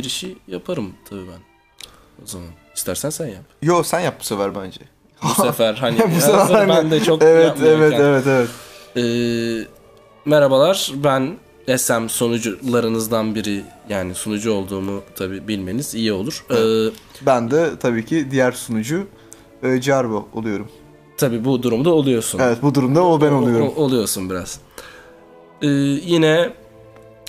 Girişi yaparım tabii ben. O zaman istersen sen yap. Yo sen yap bu sefer bence. Bu sefer hani bu sefer hani- ben de çok Evet evet evet evet. Ee, merhabalar ben SM sunucularınızdan biri yani sunucu olduğumu tabii bilmeniz iyi olur. Ee, Ben de tabii ki diğer sunucu e, Jarbo oluyorum. tabii bu durumda oluyorsun. Evet bu durumda o ben oluyorum. O- oluyorsun biraz. Ee, yine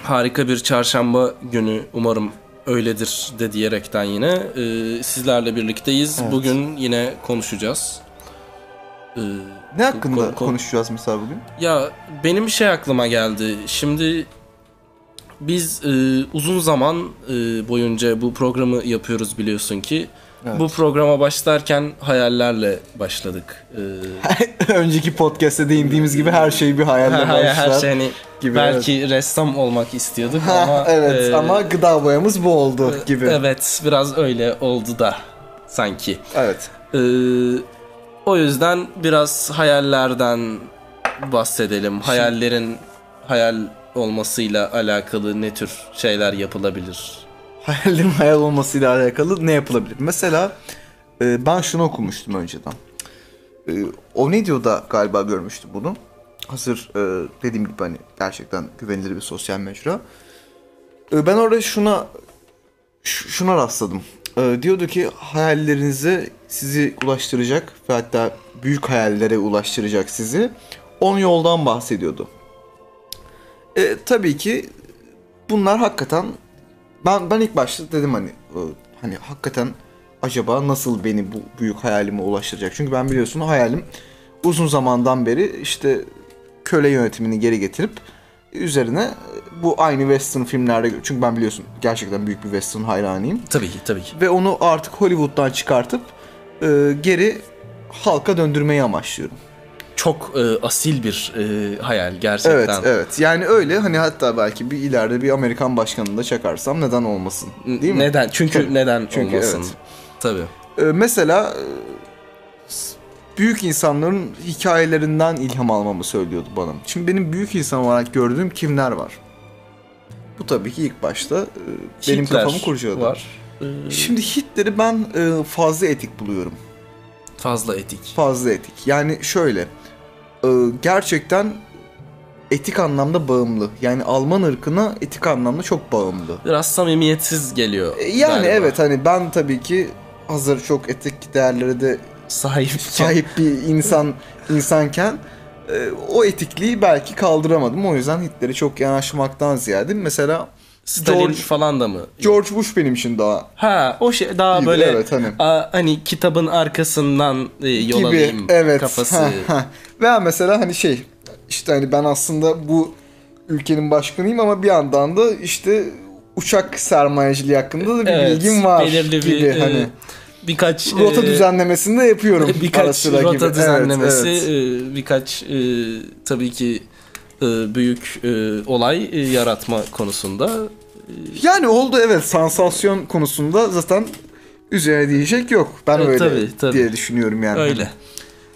harika bir çarşamba günü umarım öyledir de diyerekten yine e, sizlerle birlikteyiz. Evet. Bugün yine konuşacağız. Ee, Ne hakkında Ko- ko- konuşacağız mesela bugün? Ya benim bir şey aklıma geldi. Şimdi biz e, uzun zaman e, boyunca bu programı yapıyoruz biliyorsun ki. Evet. Bu programa başlarken hayallerle başladık. Ee, Önceki podcast'te değindiğimiz gibi her şey bir hayalle her, başlar. her, şey hani gibi, belki ressam olmak istiyorduk ama evet e, ama gıda boyamız bu oldu gibi. Evet biraz öyle oldu da sanki. Evet. Ee, o yüzden biraz hayallerden bahsedelim. Hayallerin hayal olmasıyla alakalı ne tür şeyler yapılabilir? Hayallerin hayal olmasıyla alakalı ne yapılabilir? Mesela e, ben şunu okumuştum önceden. E, o ne diyorda galiba görmüştüm bunu. Hazır e, dediğim gibi hani gerçekten güvenilir bir sosyal mecra. E, ben orada şuna şuna rastladım. E, diyordu ki hayallerinize sizi ulaştıracak ve hatta büyük hayallere ulaştıracak sizi 10 yoldan bahsediyordu. E, tabii ki bunlar hakikaten ben ben ilk başta dedim hani e, hani hakikaten acaba nasıl beni bu büyük hayalime ulaştıracak? Çünkü ben biliyorsun hayalim uzun zamandan beri işte köle yönetimini geri getirip üzerine e, bu aynı western filmlerde çünkü ben biliyorsun gerçekten büyük bir western hayranıyım Tabii ki tabii ki. ve onu artık Hollywood'dan çıkartıp e, geri halka döndürmeyi amaçlıyorum. Çok e, asil bir e, hayal Evet, gerçekten. evet. Yani öyle hani hatta belki bir ileride bir Amerikan başkanını da çakarsam neden olmasın? Değil mi? Neden? Çünkü Tabii. neden Çünkü olmasın? evet. Tabii. Ee, mesela e, s- büyük insanların hikayelerinden ilham almamı söylüyordu bana. Şimdi benim büyük insan olarak gördüğüm kimler var? Bu tabii ki ilk başta e, benim Hitler kafamı kurcaladı. var. Ee, Şimdi Hitler'i ben e, fazla etik buluyorum. fazla etik. Fazla etik. Yani şöyle. E, gerçekten etik anlamda bağımlı. Yani Alman ırkına etik anlamda çok bağımlı. Biraz samimiyetsiz geliyor. E, Yani galiba. evet hani ben tabii ki hazır çok etik değerlere de Sahip. sahip bir insan insanken e, o etikliği belki kaldıramadım. O yüzden Hitler'e çok yanaşmaktan ziyade mesela Stalin George, falan da mı? George Bush benim için daha Ha o şey daha Gibi, böyle evet, hani. a, hani kitabın arkasından e, yol gibi alayım evet kafası. Ha, ha. Veya mesela hani şey işte hani ben aslında bu ülkenin başkanıyım ama bir yandan da işte uçak sermayeciliği hakkında da bir Evet, bilgim var belirli bir gibi e, hani birkaç rota e, düzenlemesini de yapıyorum birkaç rota gibi. Evet, düzenlemesi evet. e, birkaç e, tabii ki e, büyük e, olay e, yaratma konusunda Yani oldu evet sansasyon konusunda zaten üzerine diyecek yok. Ben Evet, öyle tabii, tabii. diye düşünüyorum yani. öyle.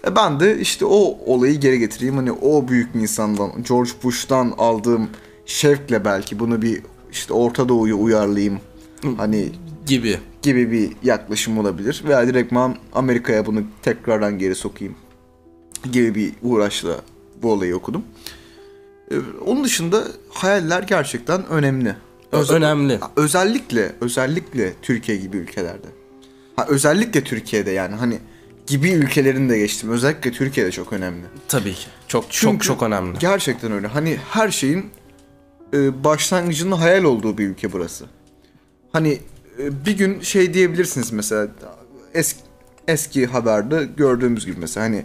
E ben de işte o olayı geri getireyim. Hani o büyük bir insandan, George Bush'tan aldığım şevkle belki bunu bir işte Orta Doğu'yu uyarlayayım. Hani gibi. gibi bir yaklaşım olabilir. Veya direktman Amerika'ya bunu tekrardan geri sokayım gibi bir uğraşla bu olayı okudum. E, Onun dışında hayaller gerçekten önemli. Ö- önemli. Özellikle özellikle Türkiye gibi ülkelerde. Ha, özellikle Türkiye'de yani hani gibi ülkelerini de geçtim. Özellikle Türkiye'de çok önemli. Tabii ki. Çok Çünkü çok çok önemli. Gerçekten öyle. Hani her şeyin e, başlangıcının hayal olduğu bir ülke burası. Hani e, bir gün şey diyebilirsiniz mesela eski eski haberde gördüğümüz gibi mesela hani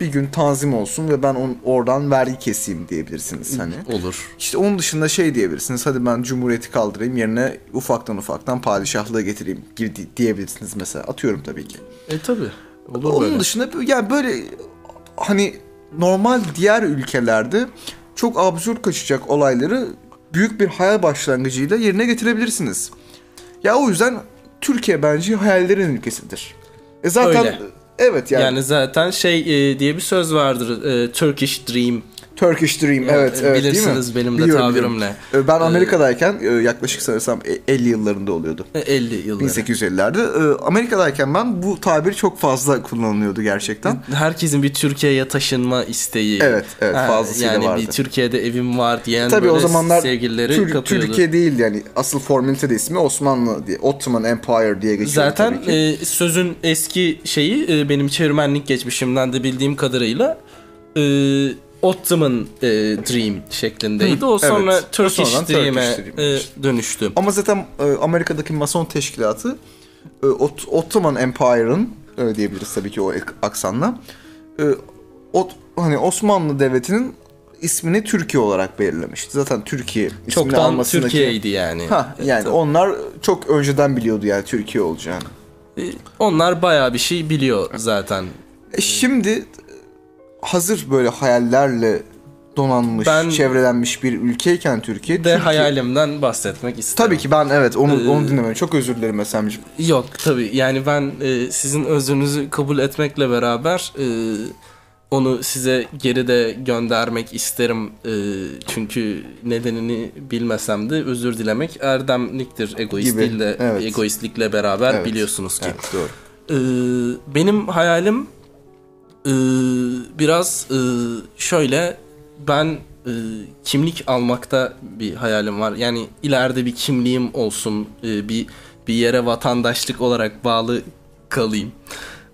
bir gün tanzim olsun ve ben on, oradan vergi keseyim diyebilirsiniz hani. Olur. İşte onun dışında şey diyebilirsiniz. Hadi ben cumhuriyeti kaldırayım yerine ufaktan ufaktan padişahlığı getireyim gibi di- diyebilirsiniz mesela. Atıyorum tabii ki. E tabii. Olur Onun böyle. dışında yani böyle hani normal diğer ülkelerde çok absürt kaçacak olayları büyük bir hayal başlangıcıyla yerine getirebilirsiniz. Ya o yüzden Türkiye bence hayallerin ülkesidir. E zaten Öyle. Evet yani, Yani zaten şey e, diye bir söz vardır. e, Turkish Dream. Turkish Dream Yani evet, evet bilirsiniz değil mi? benim de Biliyorum, tabirimle. biliyorum. Ee, Ben Amerika'dayken e, yaklaşık sanırsam e- 50 yıllarında oluyordu. E, 50 yılları. 1850'lerde. Ee, Amerika'dayken ben bu tabir çok fazla kullanılıyordu gerçekten. Herkesin bir Türkiye'ye taşınma isteği. Evet, evet, fazlasıyla Yani vardı. bir Türkiye'de evim var diyen Tabii o böyle zamanlar sevgilileri Tür- kapıyordu. Türkiye değil yani asıl formalite de ismi Osmanlı diye Ottoman Empire diye geçiyor Zaten e, sözün eski şeyi e, benim çevirmenlik geçmişimden de bildiğim kadarıyla e, Ottoman e, Dream şeklindeydi. o evet. sonra O Turkish Dream'e Dream e, dönüştü. Ama zaten e, Amerika'daki Mason teşkilatı e, Ot- Ottoman Empire'ın öyle diyebiliriz tabii ki o ek- aksanla. E, Ot- hani Osmanlı Devleti'nin ismini Türkiye olarak belirlemişti. Zaten Türkiye ismini Çoktan almasındaki... Türkiye'ydi yani. Ha yani Tabii. onlar çok önceden biliyordu yani Türkiye olacağını. E, Onlar bayağı bir şey biliyor zaten. E şimdi hazır böyle hayallerle donanmış, Ben- çevrelenmiş bir ülkeyken Türkiye, De Türkiye- hayalimden bahsetmek isterim. Tabii ki ben evet onu Ee, onu dinlemem. Çok özür dilerim Esemciğim. Yok tabii yani ben e, sizin özrünüzü kabul etmekle beraber e, onu size geri de göndermek isterim. E, çünkü nedenini bilmesem de özür dilemek erdemliktir egoist Gibi, değil de evet. egoistlikle beraber Evet, biliyorsunuz ki. Evet, doğru. E, benim hayalim e, biraz e, şöyle ben e, kimlik almakta bir hayalim var. Yani ileride bir kimliğim olsun, e, bir bir yere vatandaşlık olarak bağlı kalayım.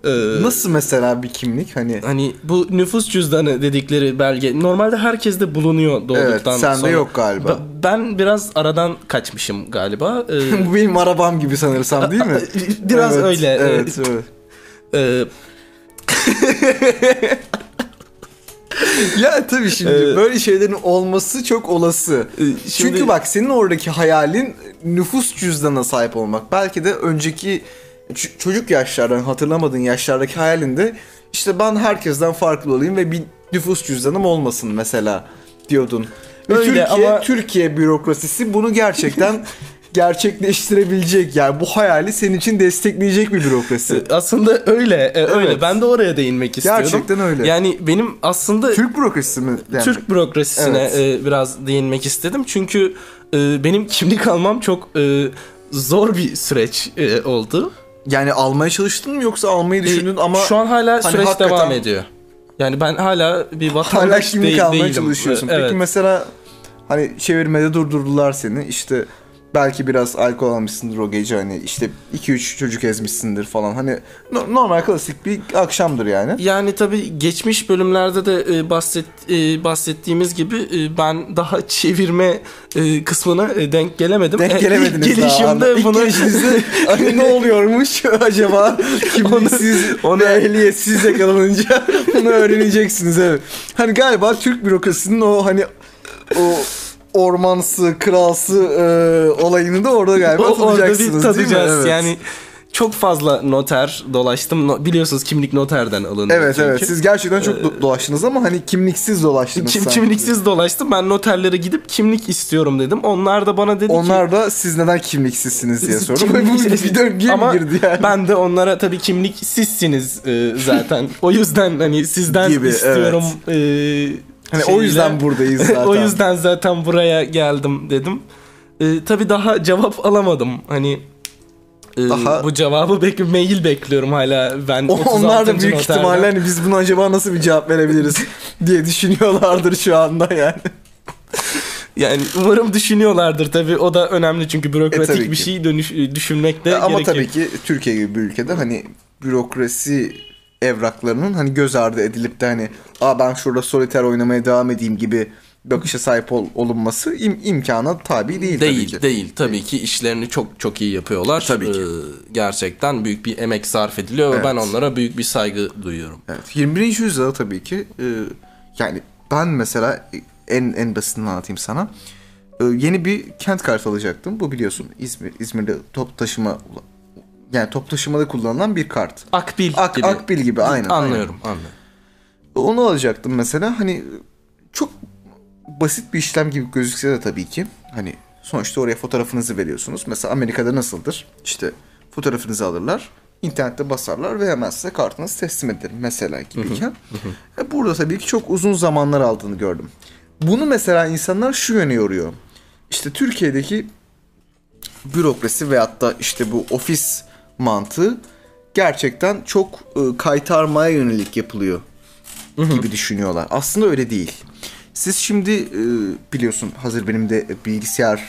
E, Nasıl mesela bir kimlik hani Hani bu nüfus cüzdanı dedikleri belge normalde herkeste bulunuyor doğduktan Evet, sende sonra. yok galiba. Ba- Ben biraz aradan kaçmışım galiba. E, bu benim arabam gibi sanırsam değil mi? Biraz Evet, öyle. Evet, evet. ya tabii şimdi Ee, böyle şeylerin olması çok olası. şimdi- Çünkü bak senin oradaki hayalin nüfus cüzdanına sahip olmak. Belki de önceki çocuk yaşlardan hatırlamadığın yaşlardaki hayalinde işte ben herkesten farklı olayım ve bir nüfus cüzdanım olmasın mesela diyordun. Öyle Türkiye, ama- Türkiye bürokrasisi bunu gerçekten gerçekleştirebilecek. Yani bu hayali senin için destekleyecek bir bürokrasi. aslında öyle, e, öyle. Evet. Ben de oraya değinmek istiyorum. Gerçekten öyle. Yani benim aslında Türk bürokrasisi mi? Yani? Türk bürokrasisine Evet. e, biraz değinmek istedim. Çünkü e, benim kimlik almam çok e, zor bir süreç e, oldu. Yani almaya çalıştın mı yoksa almayı düşündün ama şu an hala hani süreç hakikaten- devam ediyor. Yani ben hala bir hala vatandaş kimlik de- almaya değilim. çalışıyorsun. E, Evet. Peki mesela hani çevirmede durdurdular seni. İşte belki biraz alkol almışsındır o gece hani işte 2-3 çocuk ezmişsindir falan. Hani no- normal klasik bir akşamdır yani. Yani tabii geçmiş bölümlerde de e, bahset e, bahsettiğimiz gibi e, ben daha çevirme e, kısmına e, denk gelemedim. Denk E, gelemediniz ilk daha. gelişimde İlk bunu hani ne oluyormuş acaba kimliksiz onu- ve ehliyetsiz yakalanınca bunu öğreneceksiniz evet. Hani galiba Türk bürokrasisinin o hani o ormansı, kralsı e, olayını da orada galiba O- orada tadacaksınız bir değil mi? Evet. Yani çok fazla noter dolaştım. No- biliyorsunuz kimlik noterden alınıyor. Evet çünkü. evet siz gerçekten çok do- dolaştınız ama hani kimliksiz dolaştınız. Kim, sanki. kimliksiz dolaştım. Ben noterlere gidip kimlik istiyorum dedim. Onlar da bana dedi ki Onlar da siz neden kimliksizsiniz diye sordu. Kimlik- Bu bir döngüye Ama girdi yani? ben de onlara tabii kimlik sizsiniz e, zaten. o yüzden hani sizden Gibi, istiyorum. e, Hani o yüzden buradayız zaten. o yüzden zaten buraya geldim dedim. E, tabii daha cevap alamadım. Hani e, Daha- bu cevabı bek mail bekliyorum hala. Ben O- Onlar da 36. büyük noterden. ihtimalle hani biz buna acaba nasıl bir cevap verebiliriz diye düşünüyorlardır şu anda yani. Yani umarım düşünüyorlardır tabii. O da önemli çünkü E, bürokratik tabii bir şey dönüş düşünmek de Ama gerekiyor. tabii ki Türkiye gibi bir ülkede hani bürokrasi evraklarının hani göz ardı edilip de hani Aa ben şurada soliter oynamaya devam edeyim gibi bakışa sahip ol- olunması im- imkana tabi değil, tabii Değil ki. değil tabii ki işlerini çok çok iyi yapıyorlar. Tabii ki. Ee, gerçekten büyük bir emek sarf ediliyor ve Evet. ben onlara büyük bir saygı duyuyorum. Evet. 21. yüzyılda tabii ki e, yani ben mesela en en basitinden anlatayım sana. E, yeni bir kent kartı alacaktım. Bu biliyorsun İzmir İzmir'de top taşıma yani top taşımada kullanılan bir kart. Akbil Ak, gibi. Akbil gibi aynen. Anlıyorum anlıyorum. aynen. Onu alacaktım mesela hani çok basit bir işlem gibi gözükse de tabii ki hani sonuçta oraya fotoğrafınızı veriyorsunuz. Mesela Amerika'da nasıldır? İşte fotoğrafınızı alırlar, internette basarlar ve hemen size kartınızı teslim ederim mesela gibiyken. E, Burada tabii ki çok uzun zamanlar aldığını gördüm. Bunu mesela insanlar şu yöne yoruyor. İşte Türkiye'deki bürokrasi veyahut da işte bu ofis mantığı gerçekten çok e, kaytarmaya yönelik yapılıyor gibi düşünüyorlar. Aslında öyle değil. Siz şimdi e, biliyorsun hazır benim de bilgisayar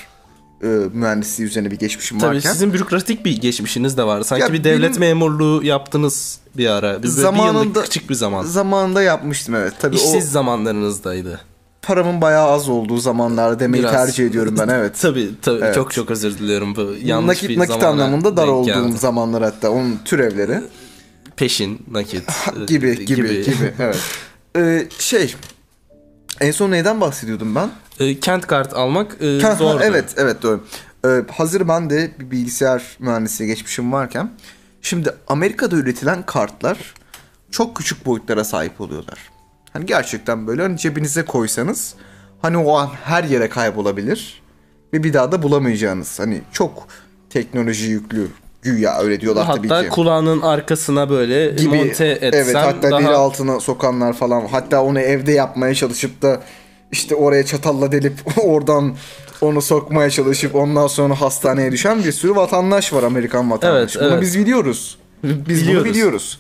e, mühendisliği üzerine bir geçmişim Tabii varken. sizin bürokratik bir geçmişiniz de var. Sanki Ya bir devlet benim- memurluğu yaptınız bir ara. Bir, bir Zamanında- yıllık küçük bir zaman. Zamanında yapmıştım evet. Tabii İşsiz o zamanlarınızdaydı. Paramın bayağı az olduğu zamanlarda demeyi Biraz. tercih ediyorum ben evet. Tabii tabii Evet. çok çok özür diliyorum bu yanlış nakit bir nakit anlamında dar olduğum geldi. zamanlar hatta onun türevleri peşin nakit e, gibi gibi gibi, evet. Ee, şey en son neyden bahsediyordum ben? E, kent kart almak e, Ha, zordu. evet evet doğru. Ee, hazır ben de bir bilgisayar mühendisliği geçmişim varken şimdi Amerika'da üretilen kartlar çok küçük boyutlara sahip oluyorlar. Hani gerçekten böyle hani cebinize koysanız hani o an her yere kaybolabilir ve bir daha da bulamayacağınız hani çok teknoloji yüklü güya öyle diyorlar tabii Hatta ki. kulağının arkasına böyle gibi monte etsen evet hatta daha deri altına sokanlar falan hatta onu evde yapmaya çalışıp da işte oraya çatalla delip oradan onu sokmaya çalışıp ondan sonra hastaneye düşen bir sürü vatandaş var Amerikan vatandaşı. Evet, Bunu evet. biz biliyoruz. Biz Biliyoruz. bunu biliyoruz.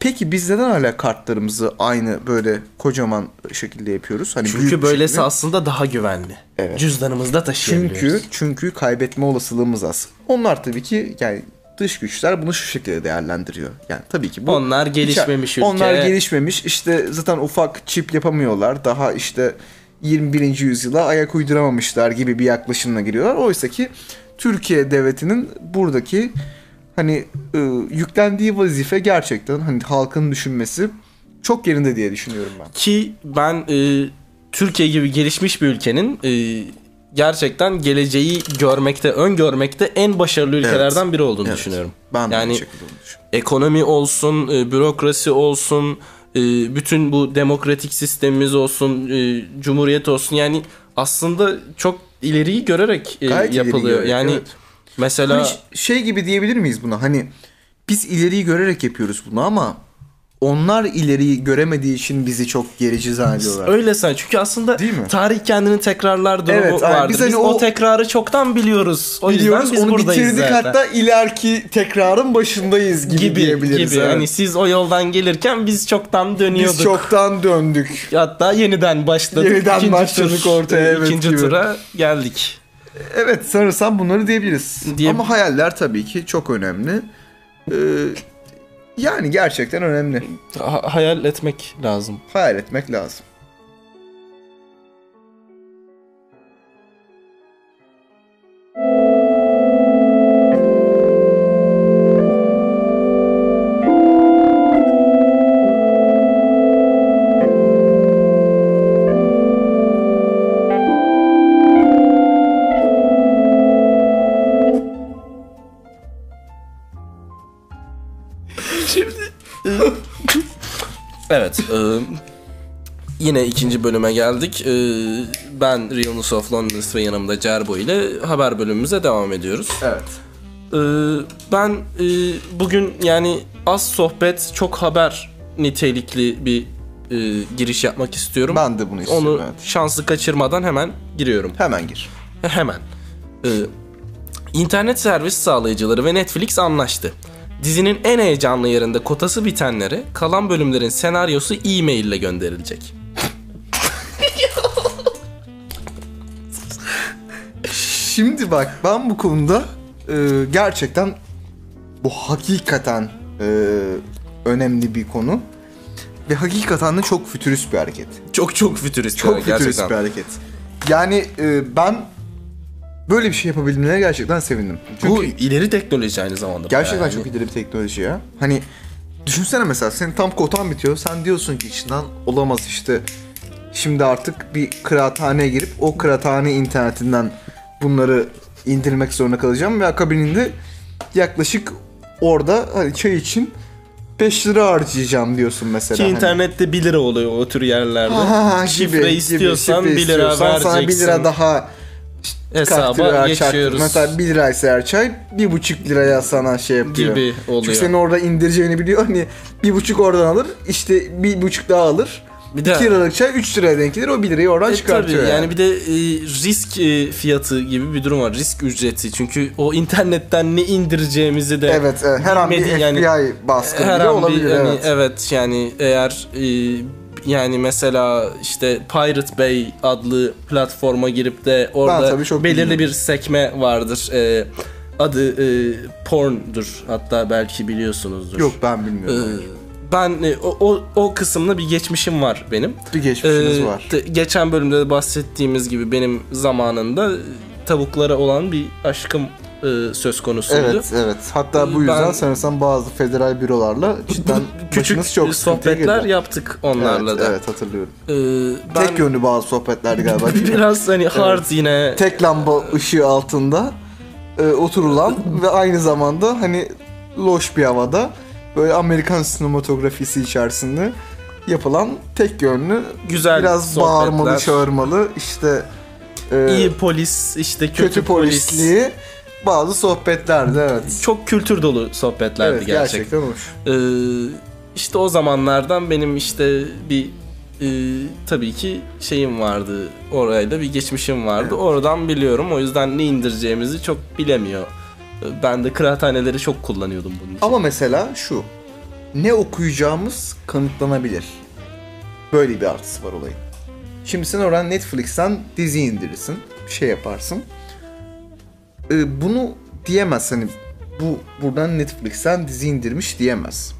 Peki biz neden hala kartlarımızı aynı böyle kocaman şekilde yapıyoruz? Hani Çünkü böylesi şekilde. aslında daha güvenli. Evet. Cüzdanımızda taşıyabiliyoruz. Çünkü çünkü kaybetme olasılığımız az. Onlar tabii ki yani dış güçler bunu şu şekilde değerlendiriyor. Yani tabii ki bu Onlar gelişmemiş ülke. Onlar gelişmemiş. İşte zaten ufak çip yapamıyorlar. Daha işte 21. yüzyıla ayak uyduramamışlar gibi bir yaklaşımla giriyorlar. Oysa ki Türkiye devletinin buradaki hani e, yüklendiği vazife gerçekten hani halkın düşünmesi çok yerinde diye düşünüyorum ben. Ki ben e, Türkiye gibi gelişmiş bir ülkenin e, gerçekten geleceği görmekte, öngörmekte en başarılı ülkelerden biri olduğunu Evet. düşünüyorum. Ben yani düşünüyorum. ekonomi olsun, e, bürokrasi olsun, e, bütün bu demokratik sistemimiz olsun, e, cumhuriyet olsun yani aslında çok ileriyi görerek e, Gayet ileri yapılıyor. görerek, yani evet. Mesela Hani şey gibi diyebilir miyiz buna? Hani biz ileriyi görerek yapıyoruz bunu ama onlar ileriyi göremediği için bizi çok gerici zannediyorlar. öyle sen çünkü aslında Değil mi? tarih kendini tekrarlar durumu Evet, vardır. Biz Biz, hani o... o- tekrarı çoktan biliyoruz. O Biliyoruz yüzden biz onu buradayız bitirdik zaten. hatta ileriki tekrarın başındayız gibi, gibi diyebiliriz. gibi. evet. Hani siz o yoldan gelirken biz çoktan dönüyorduk. Biz çoktan döndük. Hatta yeniden başladık. Yeniden İkinci başladık tur- ortaya, evet ikinci gibi. tura geldik. Evet sanırsam bunları diyebiliriz. Diye- Ama hayaller tabii ki çok önemli. Ee, yani gerçekten önemli. Ha- hayal etmek lazım. Hayal etmek lazım. Yine ikinci bölüme geldik. E, ben Realness of Loneliness ve yanımda Cerbo ile haber bölümümüze devam ediyoruz. Evet. E, ben e, bugün yani az sohbet çok haber nitelikli bir e, giriş yapmak istiyorum. Ben de bunu istiyorum. Onu evet. şansı kaçırmadan hemen giriyorum. Hemen gir. Hemen. Ee, internet servis sağlayıcıları ve Netflix anlaştı. Dizinin en heyecanlı yerinde kotası bitenlere kalan bölümlerin senaryosu e-mail ile gönderilecek. Şimdi bak ben bu konuda e, gerçekten bu hakikaten e, önemli bir konu. Ve hakikaten de çok fütürist bir hareket. Çok çok fütürist. Çok yani fütürist gerçekten. bir hareket. Yani e, ben böyle bir şey yapabildiğine gerçekten sevindim. Çünkü Bu ileri teknoloji aynı zamanda. gerçekten Yani. çok ileri bir teknoloji ya. Hani düşünsene mesela senin tam kotan bitiyor. Sen diyorsun ki içinden olamaz işte. Şimdi artık bir kıraathaneye girip o kıraathane internetinden bunları indirmek zorunda kalacağım ve akabininde yaklaşık orada hani çay için 5 lira harcayacağım diyorsun mesela. Ki Hani. internette 1 lira oluyor o tür yerlerde. Ha, Şifre gibi, gibi, istiyorsan şifre 1 lira istiyorsan sana vereceksin. 1 lira daha hesaba geçiyoruz Mesela 1 liraysa her çay 1,5 liraya sana şey yapıyor. gibi oluyor. Çünkü senin orada indireceğini biliyor. Hani bir buçuk oradan alır. işte bir buçuk daha alır. Bir de 2 liralık çay 3 liraya denk gelir. O 1 lirayı oradan E, çıkartıyor. tabii, yani. yani bir de e, risk e, fiyatı gibi bir durum var. Risk ücreti. Çünkü o internetten ne indireceğimizi de Evet, evet. her an bir FBI yani baskını her an olabilir. bir hani, evet. evet yani eğer e, yani mesela işte Pirate Bay adlı platforma girip de orada belirli bilmiyorum. bir sekme vardır. E, adı e, porn'dur. Hatta belki biliyorsunuzdur. Yok ben bilmiyorum. Ben e, o, o, o kısımda bir geçmişim var benim. bir geçmişiniz Ee, var. geçen bölümde de bahsettiğimiz gibi benim zamanında tavuklara olan bir aşkım e, söz konusuydu. Evet evet. Hatta bu yüzden Ben- sanırsam bazı federal bürolarla cidden Küçük çok sohbetler yaptık onlarla evet, da. Evet hatırlıyorum. Ee, ben Tek yönlü bazı sohbetlerdi galiba. biraz hani hard yine Tek lamba ışığı altında e, oturulan ve aynı zamanda hani loş bir havada böyle Amerikan sinematografisi içerisinde yapılan tek yönlü güzel biraz sohbetler. bağırmalı çağırmalı işte e, İyi polis işte kötü, kötü polis. polisliği bazı sohbetlerdi evet. Çok kültür dolu sohbetlerdi Evet gerçekten. gerçekten. Ee, işte o zamanlardan benim işte bir e, tabii ki şeyim vardı. Orayla bir geçmişim vardı. Oradan biliyorum. O yüzden ne indireceğimizi çok bilemiyor. Ben de kıraathaneleri çok kullanıyordum bunun için. Ama mesela şu. Ne okuyacağımız kanıtlanabilir. Böyle bir artısı var olayın. Şimdi sen oradan Netflix'ten dizi indirirsin. Şey yaparsın. Ee, bunu diyemez hani bu buradan Netflix'ten dizi indirmiş diyemez.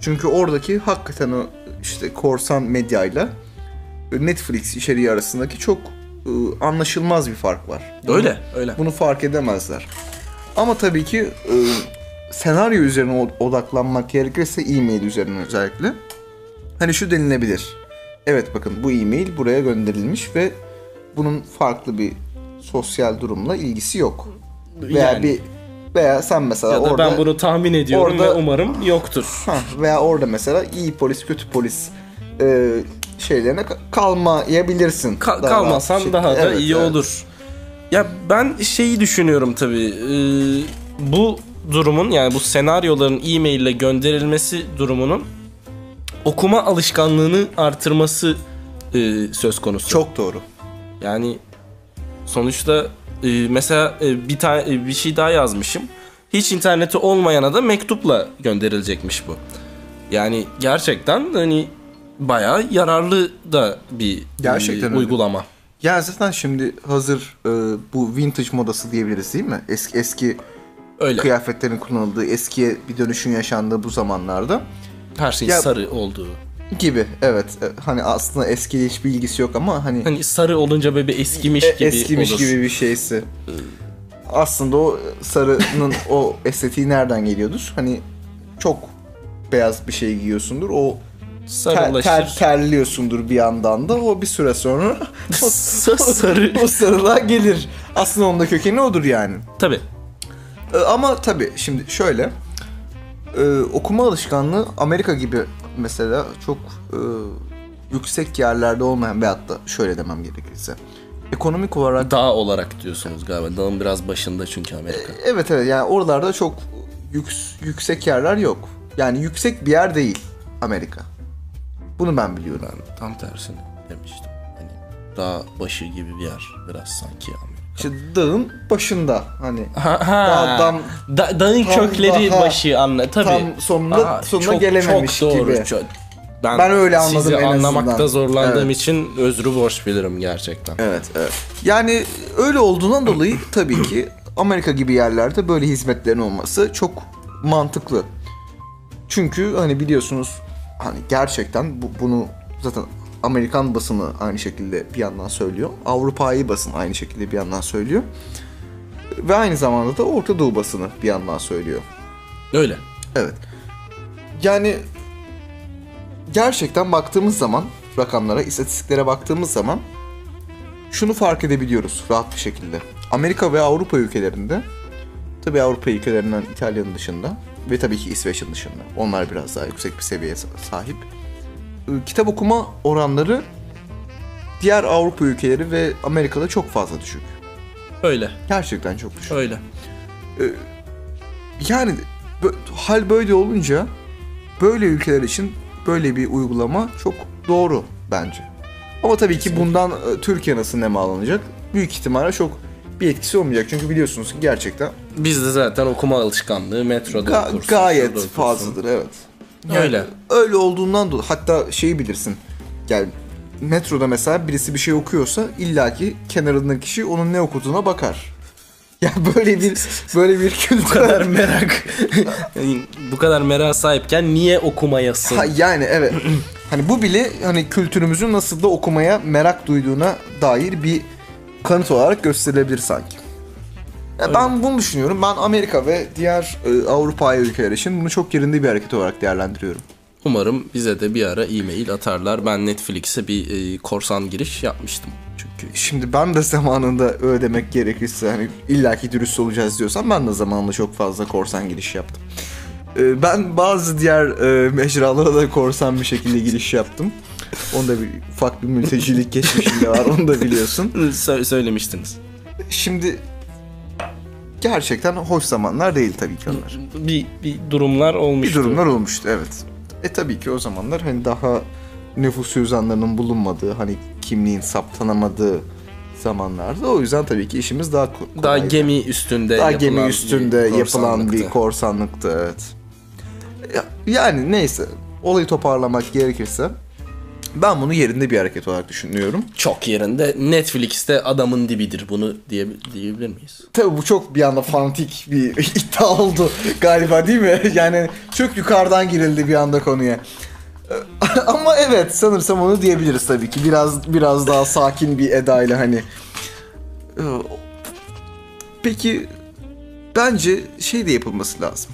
Çünkü oradaki hakikaten o işte korsan medyayla Netflix içeriği arasındaki çok e, anlaşılmaz bir fark var. öyle, öyle. Bunu fark edemezler. Ama tabii ki e, senaryo üzerine odaklanmak gerekirse e-mail üzerine özellikle. Hani şu denilebilir. Evet bakın bu e-mail buraya gönderilmiş ve bunun farklı bir sosyal durumla ilgisi yok. Veya Yani. bir veya sen mesela Ya da orada ben bunu tahmin ediyorum orada- ve umarım yoktur. Hah, veya orada mesela iyi polis kötü polis e, şeylerine ka- kalmayabilirsin. Ka- Daha kalmasan şekilde. daha da Evet, iyi evet. olur. Ya ben şeyi düşünüyorum tabii. Ee, bu durumun yani bu senaryoların e-mail ile gönderilmesi durumunun okuma alışkanlığını artırması e, söz konusu. Çok doğru. Yani sonuçta e, mesela e, bir tane e, bir şey daha yazmışım. Hiç interneti olmayana da mektupla gönderilecekmiş bu. Yani gerçekten hani bayağı yararlı da bir Gerçekten e, öyle. Ya zaten şimdi hazır e, bu vintage modası diyebiliriz değil mi? Eski eski Öyle. kıyafetlerin kullanıldığı, eskiye bir dönüşün yaşandığı bu zamanlarda Her şeyin Ya- sarı olduğu. gibi. Evet. e, Hani aslında eskiyle hiçbir ilgisi yok ama hani Hani sarı olunca böyle bir eskimiş e, gibi eskimiş olur. gibi bir şeysi. Aslında o sarının o estetiği nereden geliyordur? Hani çok beyaz bir şey giyiyorsundur. O Sarılaşır. ter- terliyorsundur bir yandan da. O bir süre sonra sarı. o sarılığa gelir. Aslında onun da kökeni odur yani. Tabii. Ee, Ama tabii şimdi şöyle e, okuma alışkanlığı Amerika gibi mesela çok e, yüksek yerlerde olmayan veyahut da şöyle demem gerekirse ekonomik olarak Dağ olarak diyorsunuz galiba. Dağın biraz başında çünkü Amerika. evet evet yani oralarda çok yüks, yüksek yerler yok. Yani yüksek bir yer değil Amerika. Bunu ben biliyorum. Ben tam tersini demiştim. Hani dağ başı gibi bir yer biraz sanki Amerika. İşte dağın başında hani Ha, ha. Dağdan Da- dağın kökleri daha- başı anla tabii. tam sonuna- sonuna gelememiş çok doğru. gibi. Çok- Ben, Ben öyle anladım sizi en anlamakta azından. zorlandığım Evet. için özrü borç bilirim gerçekten. Evet, evet. Yani öyle olduğundan dolayı tabii ki Amerika gibi yerlerde böyle hizmetlerin olması çok mantıklı. Çünkü hani biliyorsunuz hani gerçekten bu, bunu zaten Amerikan basını aynı şekilde bir yandan söylüyor. Avrupa'yı basın aynı şekilde bir yandan söylüyor. Ve aynı zamanda da Orta Doğu basını bir yandan söylüyor. Öyle. Evet. Yani gerçekten baktığımız zaman rakamlara, istatistiklere baktığımız zaman şunu fark edebiliyoruz rahat bir şekilde. Amerika ve Avrupa ülkelerinde tabii Avrupa ülkelerinden İtalya'nın dışında ve tabii ki İsveç'in dışında. Onlar biraz daha yüksek bir seviyeye sahip. Ee, Kitap okuma oranları diğer Avrupa ülkeleri ve Amerika'da çok fazla düşük. Öyle. Gerçekten çok düşük. Öyle. Yani bö- hal böyle olunca böyle ülkeler için böyle bir uygulama çok doğru bence. Ama tabii ki bundan e, Türkiye nasıl ne alınacak? Büyük ihtimalle çok bir etkisi olmayacak. Çünkü biliyorsunuz ki gerçekten Bizde zaten okuma alışkanlığı metroda ga- okursun, gayet fazladır evet. Öyle. Öyle olduğundan dolayı hatta şeyi bilirsin. Yani metroda mesela birisi bir şey okuyorsa illaki kenarındaki kişi onun ne okuduğuna bakar. Yani böyle bir böyle bir kültür Bu kadar merak Yani bu kadar merak sahipken niye okumayasın? Ha, yani evet. hani bu bile hani kültürümüzün nasıl da okumaya merak duyduğuna dair bir kanıt olarak gösterilebilir sanki. Ya ben bunu düşünüyorum. Ben Amerika ve diğer e, Avrupa ülkeler için bunu çok yerinde bir hareket olarak değerlendiriyorum. Umarım bize de bir ara e-mail atarlar. Ben Netflix'e bir e, korsan giriş yapmıştım çünkü. Şimdi ben de zamanında öyle demek gerekirse hani illaki dürüst olacağız diyorsam ben de zamanında çok fazla korsan giriş yaptım. E, ben bazı diğer e, mecralara da korsan bir şekilde giriş yaptım. Onda bir ufak bir mültecilik geçmişim de var onu da biliyorsun. Sö- söylemiştiniz. Şimdi gerçekten hoş zamanlar değil tabii ki onlar. Bir, bir durumlar Bir olmuştu. durumlar olmuştu evet. E tabii ki o zamanlar hani daha nüfus cüzdanlarının bulunmadığı, hani kimliğin saptanamadığı zamanlarda. O yüzden tabii ki işimiz daha ko- Daha kolaydı. gemi üstünde daha gemi bir üstünde yapılan bir korsanlıktı. evet. Ya- Yani neyse olayı toparlamak gerekirse ben bunu yerinde bir hareket olarak düşünüyorum. Çok yerinde. Netflix'te adamın dibidir bunu diye, diyebilir miyiz? Tabii bu çok bir anda fanatik bir iddia oldu galiba değil mi? Yani çok yukarıdan girildi bir anda konuya. Ama evet sanırsam onu diyebiliriz tabii ki. Biraz biraz daha sakin bir edayla hani. Peki bence şey de yapılması lazım.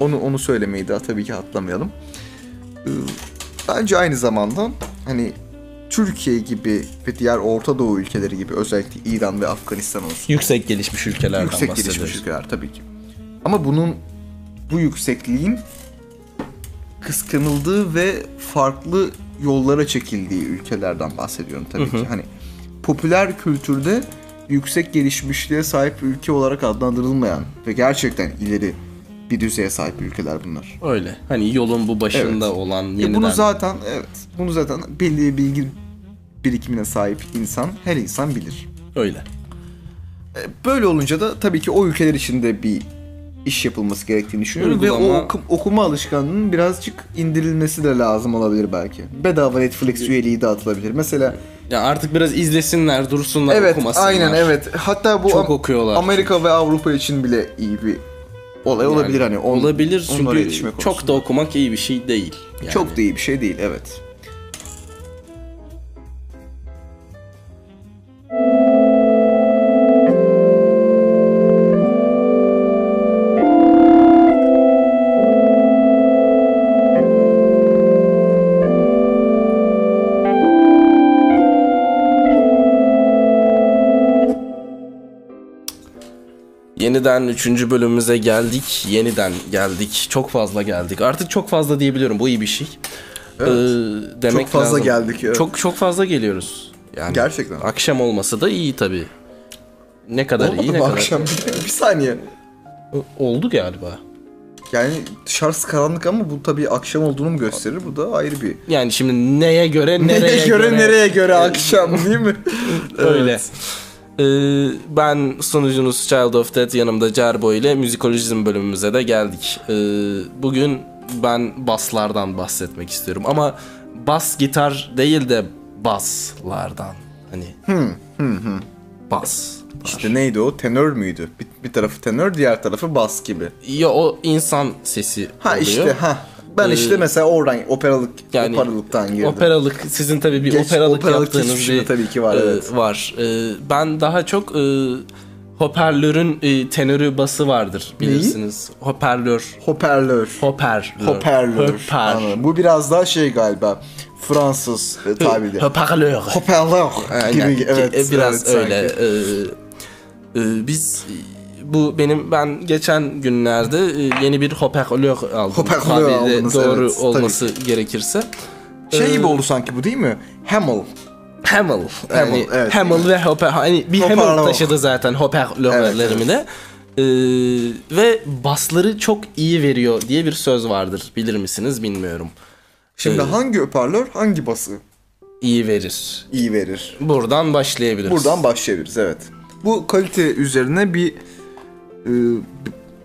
Onu onu söylemeyi daha tabii ki atlamayalım. Bence aynı zamanda hani Türkiye gibi ve diğer Orta Doğu ülkeleri gibi özellikle İran ve Afganistan olsun. Yüksek gelişmiş ülkelerden Yüksek bahsediyoruz. gelişmiş ülkeler tabii ki. Ama bunun bu yüksekliğin kıskanıldığı ve farklı yollara çekildiği ülkelerden bahsediyorum tabii ki. Hani popüler kültürde yüksek gelişmişliğe sahip ülke olarak adlandırılmayan ve gerçekten ileri bir düzeye sahip ülkeler bunlar. Öyle. Hani yolun bu başında Evet. olan E yeniden... bunu zaten evet. Bunu zaten belli bilgi birikimine sahip insan her insan bilir. Öyle. E, Böyle olunca da tabii ki o ülkeler içinde bir iş yapılması gerektiğini düşünüyorum ve Uygulama- o oku- okuma alışkanlığının birazcık indirilmesi de lazım olabilir belki. Bedava Netflix üyeliği dağıtılabilir. Mesela Ya artık biraz izlesinler, dursunlar, evet okumasınlar. aynen evet. Hatta bu Çok okuyorlar Amerika ve Avrupa için bile iyi bir olay Yani olabilir hani. on- olabilir çünkü çok da okumak iyi bir şey değil. Yani. çok da iyi bir şey değil evet. Yeniden 3. bölümümüze geldik. Yeniden geldik. Çok fazla geldik. Artık çok fazla diyebiliyorum. Bu iyi bir şey. Evet. Ee, demek Çok fazla lazım. geldik, evet. Çok çok fazla geliyoruz. Yani Gerçekten. Akşam olması da iyi tabii. Ne kadar Olmadı iyi ne kadar. akşam? Bir, saniye. Oldu galiba. Yani dışarısı karanlık ama bu tabii akşam olduğunu mu gösterir? Bu da ayrı bir. Yani şimdi neye göre nereye Nereye göre, nereye göre akşam değil mi? Öyle. Ee, ben sunucunuz Child of Death yanımda Cerbo ile müzikolojizm bölümümüze de geldik. Ee, bugün ben baslardan bahsetmek istiyorum ama bas gitar değil de baslardan. Hani bas. İşte neydi o? Tenör müydü? Bir, bir tarafı tenör, diğer tarafı bas gibi. Ya o insan sesi Ha oluyor. işte ha. Ben Ee, işte mesela oradan operalık Yani operalıktan girdim. Operalık sizin tabii bir Geç- operalık, operalık yaptığınız bir tabii ki var, e, evet. var. E, ben daha çok e, hoparlörün e, tenörü bası vardır bilirsiniz. Hoparlör. Hoparlör. Hoparlör. Hoparlör. Hoparlör. Anladım. Bu biraz daha şey galiba. Fransız e, tabiri. Hoparlör. Hoparlör gibi evet. E, biraz evet, öyle. sanki. E, e, biz bu benim ben geçen günlerde e, yeni bir hoparlör aldım. Hoparlör aldınız, doğru evet, tabii olması gerekirse. Şey e, gibi oldu sanki bu değil mi? Hamel. Hamel. Yani evet. Hamel ve hoper hani bir Hamel taşıdı zaten hoparlörlerimi de. Ee, ve basları çok iyi veriyor diye bir söz vardır. Bilir misiniz bilmiyorum. Şimdi hangi hoparlör hangi bası İyi verir. iyi verir? Buradan başlayabiliriz. Buradan başlayabiliriz evet. Bu kalite üzerine bir e,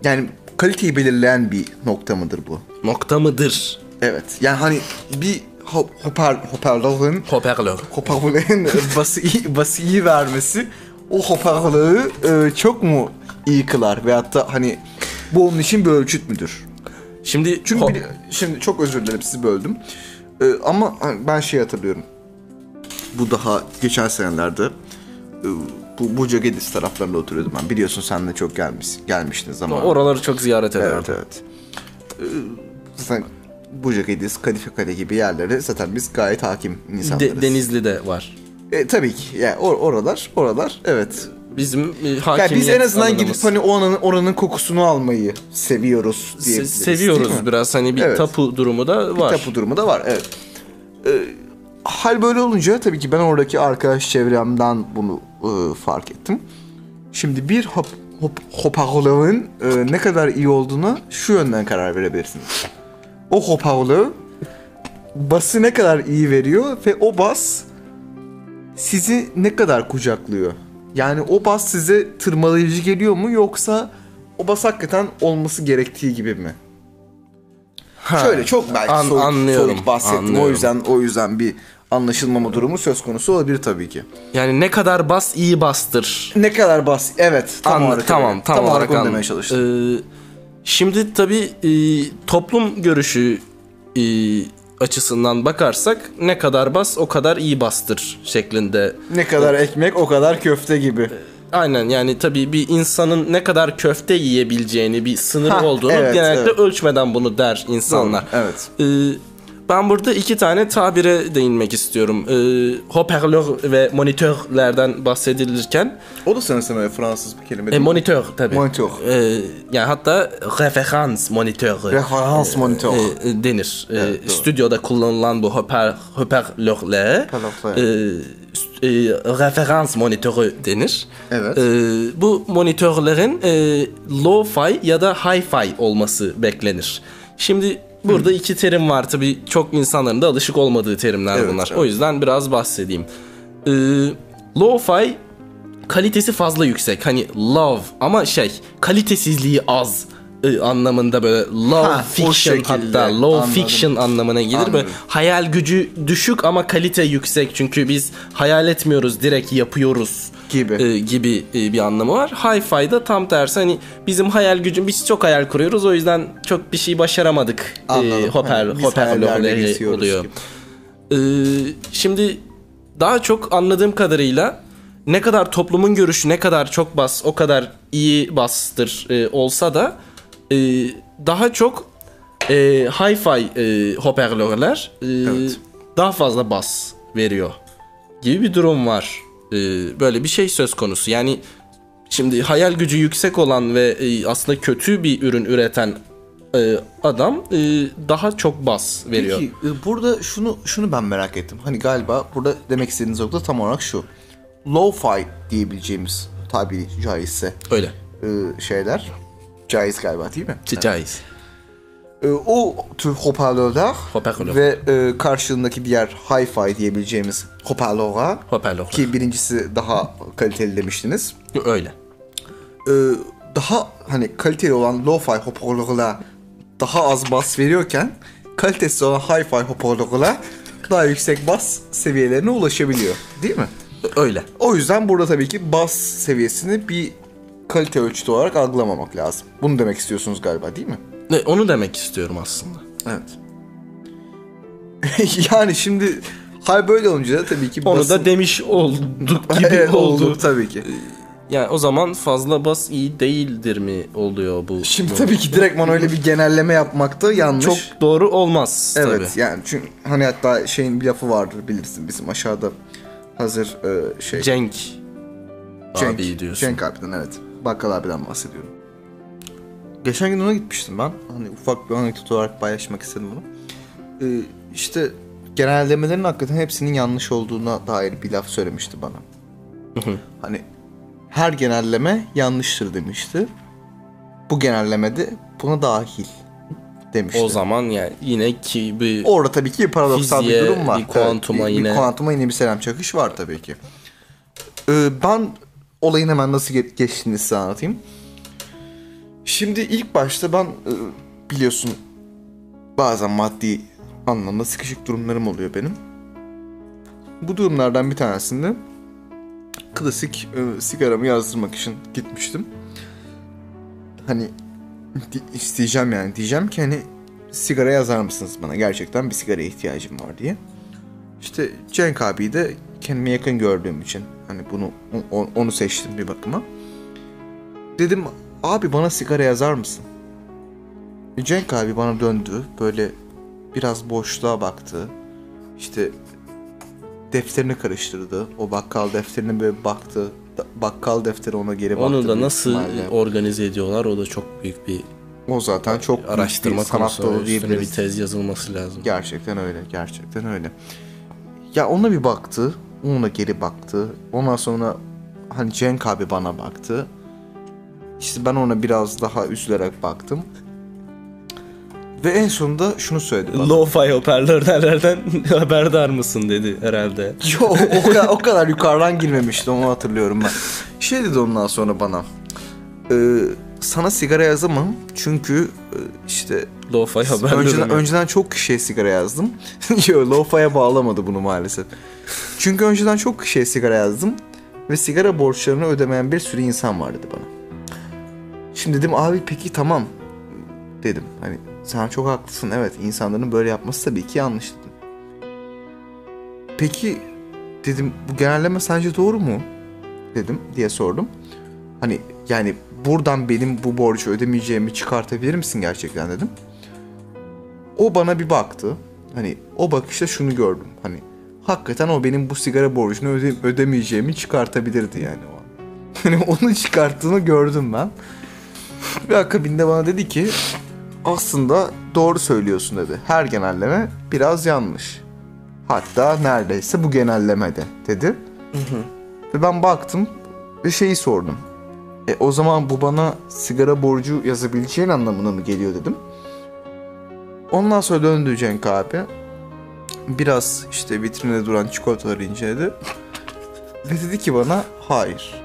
yani kaliteyi belirleyen bir nokta mıdır bu? nokta mıdır? Evet. Yani hani bir ho- hoper hoparlörün Hoparlör. hoparlörün bası iyi, bası iyi vermesi o hoparlörü e, çok mu iyi kılar veyahut da hani bu onun için bir ölçüt müdür? Şimdi Çünkü bili- şimdi çok özür dilerim sizi böldüm. E, ama hani ben şey hatırlıyorum. Bu daha geçen senelerde e, bu Buca Gedis taraflarında oturuyordum ben. Biliyorsun sen de çok gelmiş gelmiştin zaman. oraları çok ziyaret ederim. Evet evet. Ee, zaten Buca Gedis, Kadife Kale gibi yerlere zaten biz gayet hakim insanlarız. De- Denizli'de var. E, tabii ki. Yani or- oralar, oralar evet. Bizim e, Yani hakimiyet biz en azından alanımız. gidip hani oranın, oranın kokusunu almayı seviyoruz Se- diyebiliriz. seviyoruz biraz hani bir Evet. tapu durumu da var. Tapu durumu da var evet. Ee, hal böyle olunca tabii ki ben oradaki arkadaş çevremden bunu e, fark ettim. Şimdi bir hop, hop, hoparlörün e, ne kadar iyi olduğuna şu yönden karar verebilirsiniz. O hoparlör bası ne kadar iyi veriyor ve o bas sizi ne kadar kucaklıyor. Yani o bas size tırmalayıcı geliyor mu yoksa o bas hakikaten olması gerektiği gibi mi? Ha, Şöyle çok belki an- soyut, anlıyorum, soyut bahsettim. O anlıyorum. yüzden o yüzden bir anlaşılmama durumu söz konusu olabilir tabii ki. Yani ne kadar bas iyi bastır. Ne kadar bas evet tam An- olarak tamam, öyle. tam, olarak, onu an- demeye çalıştım. Ee, şimdi tabii e, toplum görüşü e, açısından bakarsak ne kadar bas o kadar iyi bastır şeklinde. ne kadar ekmek o kadar köfte gibi. Aynen yani tabii bir insanın ne kadar köfte yiyebileceğini bir sınır Hah, olduğunu evet, genellikle evet. ölçmeden bunu der insanlar. Doğru, evet. Ee, ben burada iki tane tabire değinmek istiyorum. Ee, hoparlör ve monitörlerden bahsedilirken O da sanırsam öyle Fransız bir kelime e, değil mi? monitör tabii. Monitör. Ee, yani hatta referans monitörü. Referans monitör. e, e, denir. E, Evet, doğru. stüdyoda kullanılan bu hoper, hoparlörlere Hoparlör. e, st- e, referans monitörü denir. Evet. E, bu monitörlerin e, low-fi ya da hi-fi olması beklenir. Şimdi burada iki terim var tabii çok insanların da alışık olmadığı terimler Evet, bunlar. evet. O yüzden biraz bahsedeyim. E, low-fi kalitesi fazla yüksek. Hani love ama şey kalitesizliği az e, anlamında böyle low Ha, fiction hatta low Anladım. fiction anlamına gelir. Böyle Anladım. hayal gücü düşük ama kalite yüksek. Çünkü biz hayal etmiyoruz direkt yapıyoruz Gibi. e, gibi e, bir anlamı var. Hi-Fi'da tam tersi hani bizim hayal gücüm biz çok hayal kuruyoruz o yüzden çok bir şey başaramadık. E, Anladım. biz hoparlörleri hayallerle geçiyoruz oluyor. Ee, şimdi daha çok anladığım kadarıyla ne kadar toplumun görüşü ne kadar çok bas o kadar iyi bastır e, olsa da e, daha çok e, hi-fi e, hoparlörler e, Evet. daha fazla bas veriyor gibi bir durum var. E, böyle bir şey söz konusu. Yani şimdi hayal gücü yüksek olan ve e, aslında kötü bir ürün üreten e, adam e, daha çok bas veriyor. Peki e, burada şunu şunu ben merak ettim. Hani galiba burada demek istediğiniz nokta tam olarak şu. Lo-fi diyebileceğimiz tabiri caizse Öyle. e, şeyler caiz galiba değil mi? Caiz. E, o tür hoparlörler Hoparlör. ve e, karşılığındaki diğer hi-fi diyebileceğimiz hoparlörler Hoparlör. ki birincisi daha kaliteli demiştiniz. Öyle. E, daha hani kaliteli olan lo-fi hoparlörler daha az bas veriyorken kalitesiz olan hi-fi hoparlörler daha yüksek bas seviyelerine ulaşabiliyor. Değil mi? Öyle. O yüzden burada tabii ki bas seviyesini bir kalite ölçütü olarak algılamamak lazım. Bunu demek istiyorsunuz galiba değil mi? Ne, onu demek istiyorum aslında. Evet. yani şimdi hal böyle olunca da tabii ki Onu basın- da demiş olduk gibi Evet, oldu. tabii ki. Yani o zaman fazla bas iyi değildir mi oluyor bu? Şimdi bu- tabii ki direktman öyle bir genelleme yapmak da yanlış. çok doğru olmaz Evet tabii. yani çünkü hani hatta şeyin bir lafı vardır bilirsin bizim aşağıda hazır e, şey Cenk, Cenk, abi diyorsun. Cenk abiden evet. Bakkal abiden bahsediyorum. Geçen gün ona gitmiştim ben. Hani ufak bir anekdot olarak paylaşmak istedim bunu. Ee, işte genellemelerin hakikaten hepsinin yanlış olduğuna dair bir laf söylemişti bana. Hani her genelleme yanlıştır demişti. Bu genellemede buna dahil demişti. O zaman yani yine ki bir Orada tabii ki paradoksal Fiziğe, bir durum var. bir kuantuma Evet, yine- Bir kuantuma yine bir selam çakış var tabii ki. Ee, ben olayın hemen nasıl ge- geçtiğini size anlatayım. Şimdi ilk başta ben e, biliyorsun bazen maddi anlamda sıkışık durumlarım oluyor benim. Bu durumlardan bir tanesinde klasik e, sigaramı yazdırmak için gitmiştim. Hani isteyeceğim yani diyeceğim ki hani sigara yazar mısınız bana gerçekten bir sigaraya ihtiyacım var diye. İşte Cenk abiyi de kendime yakın gördüğüm için hani bunu onu seçtim bir bakıma. Dedim abi bana sigara yazar mısın? Cenk abi bana döndü böyle biraz boşluğa baktı. İşte defterini karıştırdı. O bakkal defterine böyle baktı. Bakkal defteri ona geri baktı. onu da nasıl ihtimalle. organize ediyorlar o da çok büyük bir O zaten çok araştırma bir sanat konusu. dalı Üstüne bir diyebiliriz. tez yazılması lazım. Gerçekten öyle, gerçekten öyle. Ya ona bir baktı, ona geri baktı. Ondan sonra hani Cenk abi bana baktı. İşte ben ona biraz daha üzülerek baktım. Ve en sonunda şunu söyledi bana. Lo-fi hoparlörlerden haberdar mısın dedi herhalde. Yo, o, kadar, o kadar yukarıdan girmemişti onu hatırlıyorum ben. Şey dedi ondan sonra bana. "Ee, sana sigara yazamam çünkü e, işte Lo-fi haberleri. önceden, mi? önceden çok kişiye sigara yazdım. Yo, lo-fi'ye bağlamadı bunu maalesef. Çünkü önceden çok kişiye sigara yazdım ve sigara borçlarını ödemeyen bir sürü insan var dedi bana. Şimdi dedim abi peki tamam dedim. Hani sen çok haklısın evet insanların böyle yapması tabii ki yanlış dedim. Peki dedim bu genelleme sence doğru mu? Dedim diye sordum. Hani yani buradan benim bu borcu ödemeyeceğimi çıkartabilir misin gerçekten dedim. O bana bir baktı. Hani o bakışta şunu gördüm. Hani hakikaten o benim bu sigara borcunu öde- ödemeyeceğimi çıkartabilirdi yani o an. Hani onu çıkarttığını gördüm ben. Ve akabinde bana dedi ki aslında doğru söylüyorsun dedi. Her genelleme biraz yanlış. Hatta neredeyse bu genellemede dedi. Ve ben baktım ve şeyi sordum. E, o zaman bu bana sigara borcu yazabileceğin anlamına mı geliyor dedim. Ondan sonra döndü Cenk abi. Biraz işte vitrinde duran çikolataları inceledi. Ve dedi ki bana hayır.